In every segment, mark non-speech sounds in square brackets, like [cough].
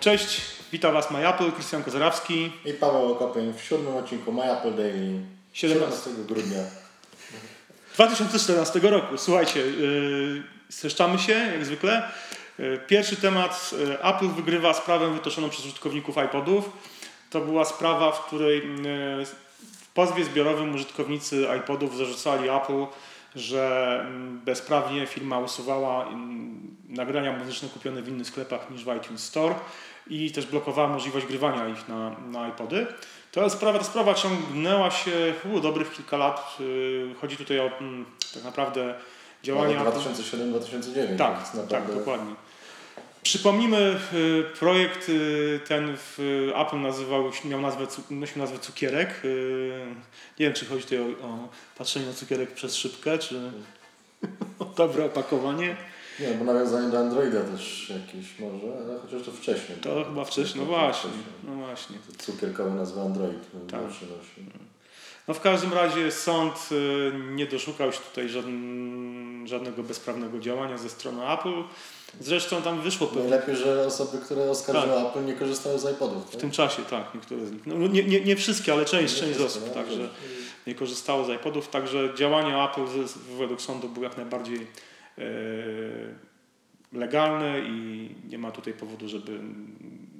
Cześć, witam Was MyApple, Krystian Kozarawski. I Paweł Okopień w siódmym odcinku MyApple Daily 17 grudnia 2014 roku. Słuchajcie, yy, streszczamy się jak zwykle. Yy, pierwszy temat. Yy, Apple wygrywa sprawę wytoczoną przez użytkowników iPodów. To była sprawa, w której yy, w pozwie zbiorowym użytkownicy iPodów zarzucali Apple, że mm, bezprawnie firma usuwała mm, nagrania muzyczne kupione w innych sklepach niż w iTunes Store i też blokowała możliwość grywania ich na, na iPody. Ta sprawa, ta sprawa ciągnęła się u, dobrych kilka lat. Y, chodzi tutaj o mm, tak naprawdę działania... 2007-2009. Tak, tak, dokładnie. Przypomnijmy, y, projekt y, ten w Apple nazywał, miał nazwę, nosił nazwę Cukierek. Nie wiem, czy chodzi tutaj o, o patrzenie na cukierek przez szybkę, czy [laughs] o dobre opakowanie. Nie, bo nawiązanie do Androida też jakieś może, ale chociaż to wcześniej. To chyba wcześniej, no właśnie. No właśnie. To cukierkowe nazwa Android. Tak. No w każdym razie sąd y, nie doszukał się tutaj żadnego bezprawnego działania ze strony Apple. Zresztą tam wyszło pewnie. Najlepiej, że osoby, które oskarżyły tak. Apple nie korzystały z iPodów. Tak? W tym czasie, tak, niektóre z nich. No, nie, nie, nie wszystkie, ale część, część z osób, no, także nie korzystało z iPodów. Także działania Apple według sądu były jak najbardziej E, legalne i nie ma tutaj powodu, żeby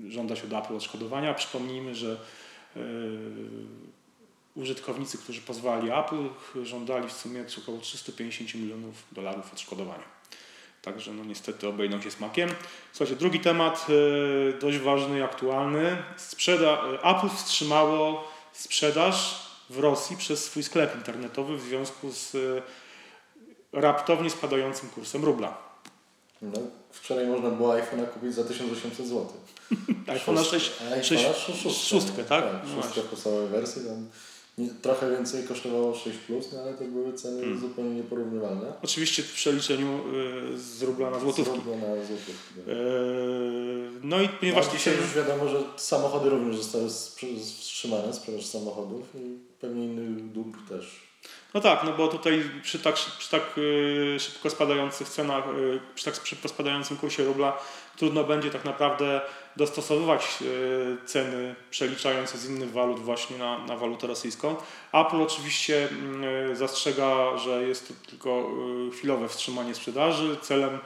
żądać od Apple odszkodowania. Przypomnijmy, że e, użytkownicy, którzy pozwali Apple, żądali w sumie około 350 milionów dolarów odszkodowania. Także no niestety obejdą się smakiem. Słuchajcie, drugi temat e, dość ważny i aktualny. Sprzeda Apple wstrzymało sprzedaż w Rosji przez swój sklep internetowy w związku z raptownie spadającym kursem rubla. No, wczoraj można było iPhone'a kupić za 1800 zł. [laughs] iPhone'a 6, 6, 6, 6, tak? tak no szóstka podstawowej wersji. Tam trochę więcej kosztowało 6 plus, no ale to były ceny hmm. zupełnie nieporównywalne. Oczywiście w przeliczeniu y, z rubla na złotówki. Z rubla na złotówki. Tak. Yy, no i ponieważ no, dzisiaj już wiadomo, że samochody również zostały wstrzymane, sprzedaż samochodów i pewnie innych dóbr też. No tak, no bo tutaj przy tak, przy tak y, szybko spadających cenach, y, przy tak szybko spadającym kursie rubla trudno będzie tak naprawdę dostosowywać y, ceny przeliczające z innych walut właśnie na, na walutę rosyjską. Apple oczywiście zastrzega, że jest to tylko chwilowe wstrzymanie sprzedaży celem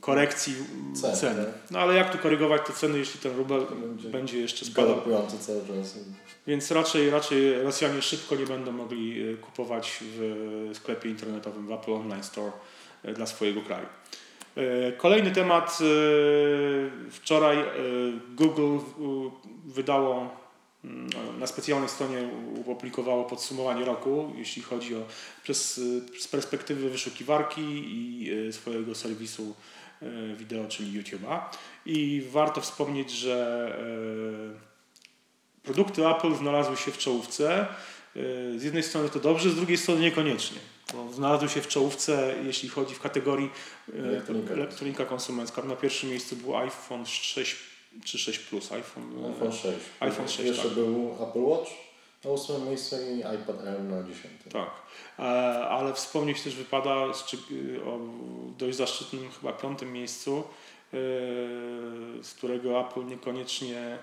korekcji cen. cen. Tak. No ale jak tu korygować te ceny, jeśli ten rubel będzie, będzie jeszcze spadał? cały czas. Więc raczej, raczej Rosjanie szybko nie będą mogli e, kupować w sklepie internetowym w Apple Online Store e, dla swojego kraju. E, kolejny temat. Wczoraj Google wydało na specjalnej stronie opublikowało podsumowanie roku, jeśli chodzi o przez, z perspektywy wyszukiwarki i swojego serwisu wideo, czyli YouTube'a. I warto wspomnieć, że produkty Apple znalazły się w czołówce. Z jednej strony to dobrze, z drugiej strony niekoniecznie. Bo znalazły się w czołówce, jeśli chodzi w kategorii elektronika, elektronika konsumencka. Na pierwszym miejscu był iPhone 6 czy 6 Plus. iPhone, iPhone 6. iPhone 6 Jeszcze tak. był Apple Watch na ósmym miejscu i iPad Air na dziesiątym. Tak, e, ale wspomnieć też wypada o dość zaszczytnym chyba piątym miejscu, e, z którego Apple niekoniecznie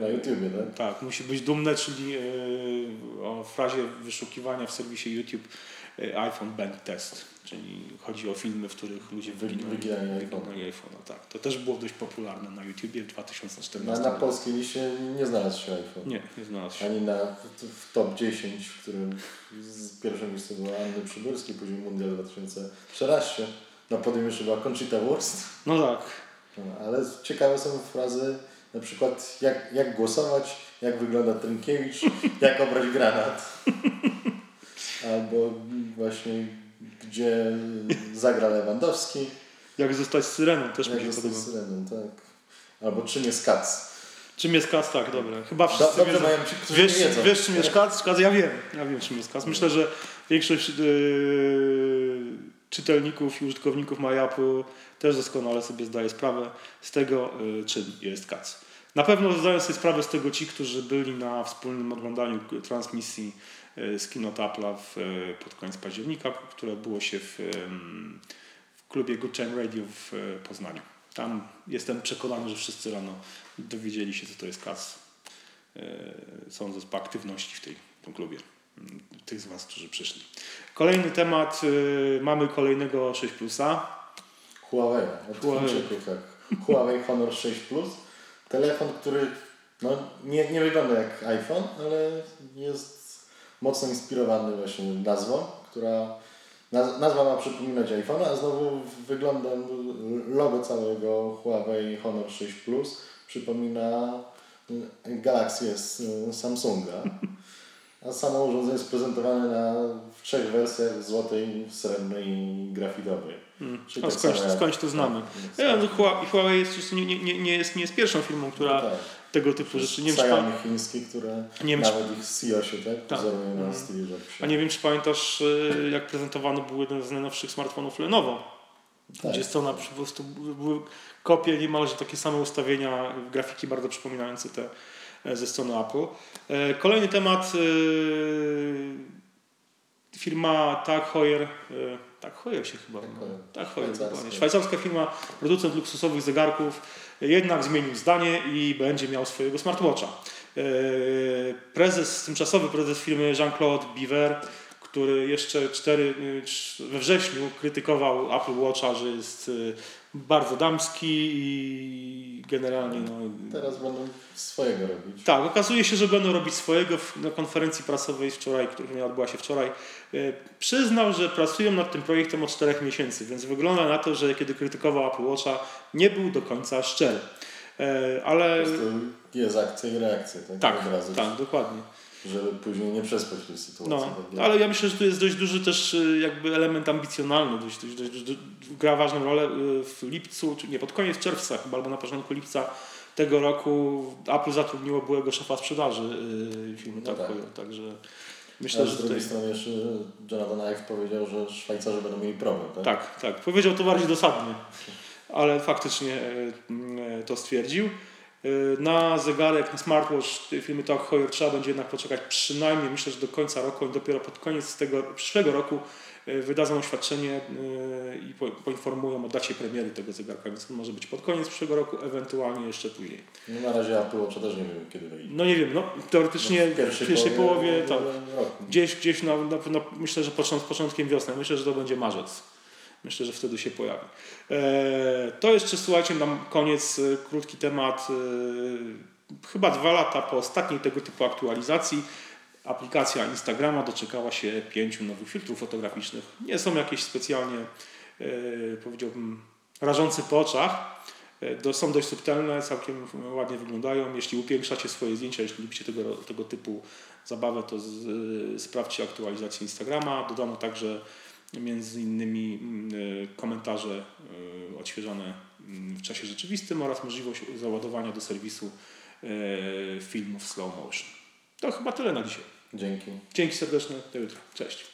na YouTubie, tak? Tak, musi być dumne, czyli e, o frazie wyszukiwania w serwisie YouTube e, iPhone Band Test, czyli chodzi o filmy, w których ludzie wyginali iPhone. Tak, to też było dość popularne na YouTubie w 2014 Na, na polskiej liście nie znalazł się iPhone. Nie, nie znalazł się. Ani na, w, top 10, w którym z pierwszym miejscem była Anny Przybylski, później Mundial 2013. Na podium jeszcze była Conchita Wurst. No tak. No, ale ciekawe są frazy na przykład jak, jak głosować, jak wygląda Trynkiewicz, [laughs] jak obrać granat. [laughs] Albo właśnie gdzie zagra Lewandowski. Jak zostać syreną też jak mi się zostać podoba. syreną, tak. Albo czym jest kac. Czym jest kac, tak, dobra. Chyba wszyscy Do, dobrze wiedzą. ci, wiesz, wiedzą. Wiesz, czym jest kac? kac? Ja wiem, ja wiem, czym jest kac. Myślę, że większość yy, czytelników i użytkowników MyApple też doskonale sobie zdaje sprawę z tego, yy, czym jest kac. Na pewno zdają sobie sprawę z tego ci, którzy byli na wspólnym oglądaniu transmisji e, z Keynote Apple'a e, pod koniec października, które było się w, w klubie Good Time Radio w e, Poznaniu. Tam jestem przekonany, że wszyscy rano dowiedzieli się, co to jest CAS. Sądzę po aktywności w, tej, w tym klubie. Mm, tych z Was, którzy przyszli. Kolejny temat. Mamy kolejnego 6 Plusa. Huawei. Od Huawei. tak. Huawei Honor 6 Plus. Telefon, który no, nie, nie wygląda jak iPhone, ale jest mocno inspirowany właśnie nazwą, która nazwa ma przypominać iPhone, a znowu wyglądem logo całego Huawei Honor 6 Plus przypomina Galaxy z Samsunga. A samo urządzenie jest prezentowane na, w trzech wersjach złotej, srebrnej i grafitowej. Hmm. tak skądś, skądś to znamy. Tak, ja, Huawei jest, nie, nie, nie, jest, nie jest pierwszą firmą, która no tak. tego typu rzeczy... Nie wiem, chińskie, które nie nawet ich CEO-sie tak, tak. na. Steve Jobsie. A nie wiem, czy pamiętasz, y, jak prezentowano był jeden z najnowszych smartfonów Lenovo. Tak. Gdzie strona po prostu były kopie, niemalże takie same ustawienia, grafiki bardzo przypominające te E, ze strony Apple. E, kolejny temat. E, firma Tag Heuer, Tag Heuer się chyba Tag Heuer, szwajcarska firma, producent luksusowych zegarków, jednak zmienił zdanie i będzie miał swojego smartwatcha. Prezes, tymczasowy prezes firmy Jean-Claude Biver który jeszcze cztery, we wrześniu krytykował Apple Watcha, że jest bardzo damski i generalnie. No, Teraz będą swojego robić. Tak, okazuje się, że będą robić swojego na konferencji prasowej wczoraj, która odbyła się wczoraj. E, przyznał, że pracują nad tym projektem od czterech miesięcy, więc wygląda na to, że kiedy krytykował Apple Watcha, nie był do końca szczery. E, ale. Jest akcja i reakcja, tak? Tak, tak dokładnie żeby później nie przespać tej sytuacji. No, tak ale ja myślę, że tu jest dość duży też y, jakby element ambicjonalny, dość, dość, dość, dość, gra ważną rolę y, w lipcu, czy nie, pod koniec czerwca chyba, albo na początku lipca tego roku Apple zatrudniło byłego szefa sprzedaży yy, filmu no tak. także myślę, Ale że z drugiej tutaj... strony jeszcze Jonathan Ive powiedział, że Szwajcarzy będą mieli problem, tak? Tak, tak. Powiedział to bardziej dosadnie, ale faktycznie to stwierdził. Y, na zegarek, na smartwatch firmy Tag Heuer trzeba będzie jednak poczekać przynajmniej, myślę, że do końca roku i dopiero pod koniec tego przyszłego roku y, wydadzą oświadczenie y, i poinformują o dacie premiery tego zegarka, więc może być pod koniec przyszłego roku, ewentualnie jeszcze później. No na razie Apple Watch też nie wiem kiedy wyjdzie. No nie wiem, no teoretycznie no w pierwszej, pierwszej połowie, połowie tak, gdzieś, gdzieś na, na, na, myślę, że począt, początkiem wiosny, myślę, że to będzie marzec. Myślę, że wtedy się pojawi. E, to jeszcze, słuchajcie, na koniec e, krótki temat. E, chyba dwa lata po ostatniej tego typu aktualizacji aplikacja Instagrama doczekała się pięciu nowych filtrów fotograficznych. Nie są jakieś specjalnie, powiedziałbym, rażące po oczach. Są dość subtelne, całkiem ładnie wyglądają. Jeśli upiększacie swoje zdjęcia, jeśli lubicie tego, tego typu zabawę, to z, sprawdźcie aktualizację Instagrama. Dodano także między innymi mm, e, komentarze e, odświeżone mm, w czasie rzeczywistym oraz możliwość załadowania do serwisu e, filmów slow motion. To chyba tyle na dzisiaj. Dzięki. Dzięki serdeczne. Do jutra. Cześć.